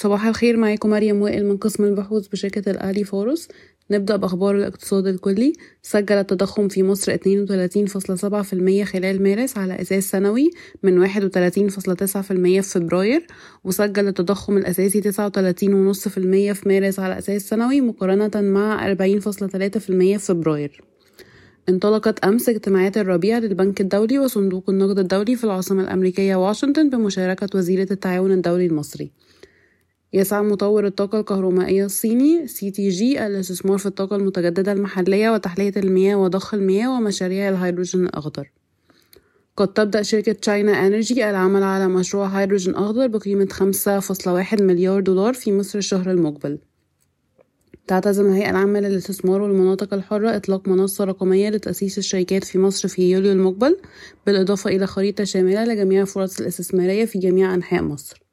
صباح الخير معاكم مريم وائل من قسم البحوث بشركة الأهلي فورس. نبدأ بأخبار الاقتصاد الكلي. سجل التضخم في مصر 32.7% خلال مارس على أساس سنوي من 31.9% في فبراير وسجل التضخم الأساسي 39.5% في مارس على أساس سنوي مقارنة مع 40.3% في فبراير. انطلقت أمس اجتماعات الربيع للبنك الدولي وصندوق النقد الدولي في العاصمة الأمريكية واشنطن بمشاركة وزيرة التعاون الدولي المصري. يسعى مطور الطاقة الكهرومائية الصيني CTG الاستثمار في الطاقة المتجددة المحلية وتحلية المياه وضخ المياه ومشاريع الهيدروجين الأخضر. قد تبدأ شركة China Energy العمل على مشروع هيدروجين أخضر بقيمة خمسة فاصلة واحد مليار دولار في مصر الشهر المقبل. تعتزم الهيئة العامة للاستثمار والمناطق الحرة إطلاق منصة رقمية لتأسيس الشركات في مصر في يوليو المقبل بالإضافة إلى خريطة شاملة لجميع الفرص الاستثمارية في جميع أنحاء مصر.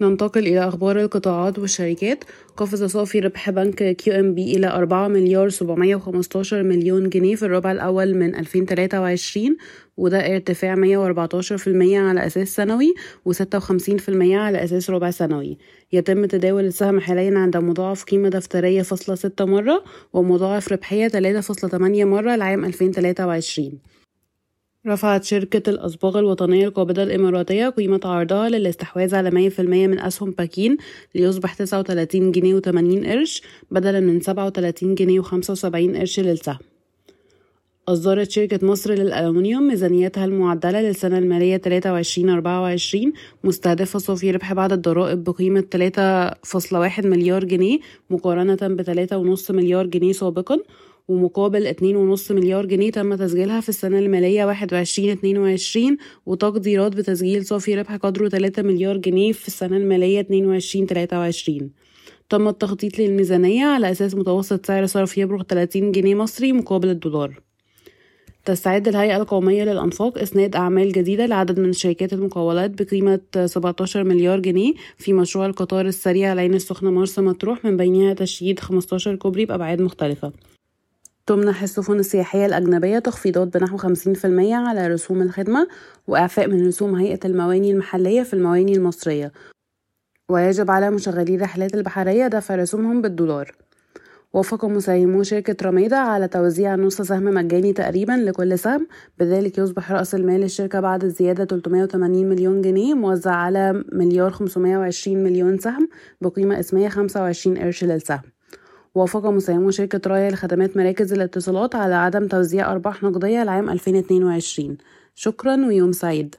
ننتقل إلى أخبار القطاعات والشركات. قفز صافي ربح بنك QNB إلى أربعة مليار سبعمية وخمستاشر مليون جنيه في الربع الأول من ألفين تلاتة وعشرين وده ارتفاع مية وأربعتاشر في المية على أساس سنوي وستة وخمسين في المية على أساس ربع سنوي. يتم تداول السهم حاليا عند مضاعف قيمة دفترية فاصلة ستة مرة ومضاعف ربحية تلاتة فاصلة تمانية مرة لعام ألفين تلاتة وعشرين. رفعت شركة الأصباغ الوطنية القابضة الإماراتية قيمة عرضها للاستحواذ على مية في المية من أسهم باكين ليصبح تسعة وتلاتين جنيه وتمانين قرش بدلا من سبعة وتلاتين جنيه وخمسة وسبعين قرش للسهم. أصدرت شركة مصر للألومنيوم ميزانيتها المعدلة للسنة المالية 23-24 مستهدفة صافي ربح بعد الضرائب بقيمة 3.1 مليار جنيه مقارنة ب 3.5 مليار جنيه سابقا. ومقابل 2.5 مليار جنيه تم تسجيلها في السنة المالية 21-22 وتقديرات بتسجيل صافي ربح قدره 3 مليار جنيه في السنة المالية 22-23 تم التخطيط للميزانية على أساس متوسط سعر صرف يبلغ 30 جنيه مصري مقابل الدولار. تستعد الهيئة القومية للأنفاق إسناد أعمال جديدة لعدد من شركات المقاولات بقيمة 17 مليار جنيه في مشروع القطار السريع العين السخنة مرسى مطروح من بينها تشييد 15 كوبري بأبعاد مختلفة. تمنح السفن السياحية الأجنبية تخفيضات بنحو 50% على رسوم الخدمة وإعفاء من رسوم هيئة المواني المحلية في المواني المصرية. ويجب على مشغلي الرحلات البحرية دفع رسومهم بالدولار. وافق مساهمو شركة رميدة على توزيع نص سهم مجاني تقريبا لكل سهم بذلك يصبح رأس المال الشركة بعد الزيادة 380 مليون جنيه موزع على مليار 520 مليون سهم بقيمة اسمية 25 قرش للسهم. وافق مساهمو شركة رايا لخدمات مراكز الاتصالات على عدم توزيع أرباح نقدية لعام 2022 شكرا ويوم سعيد.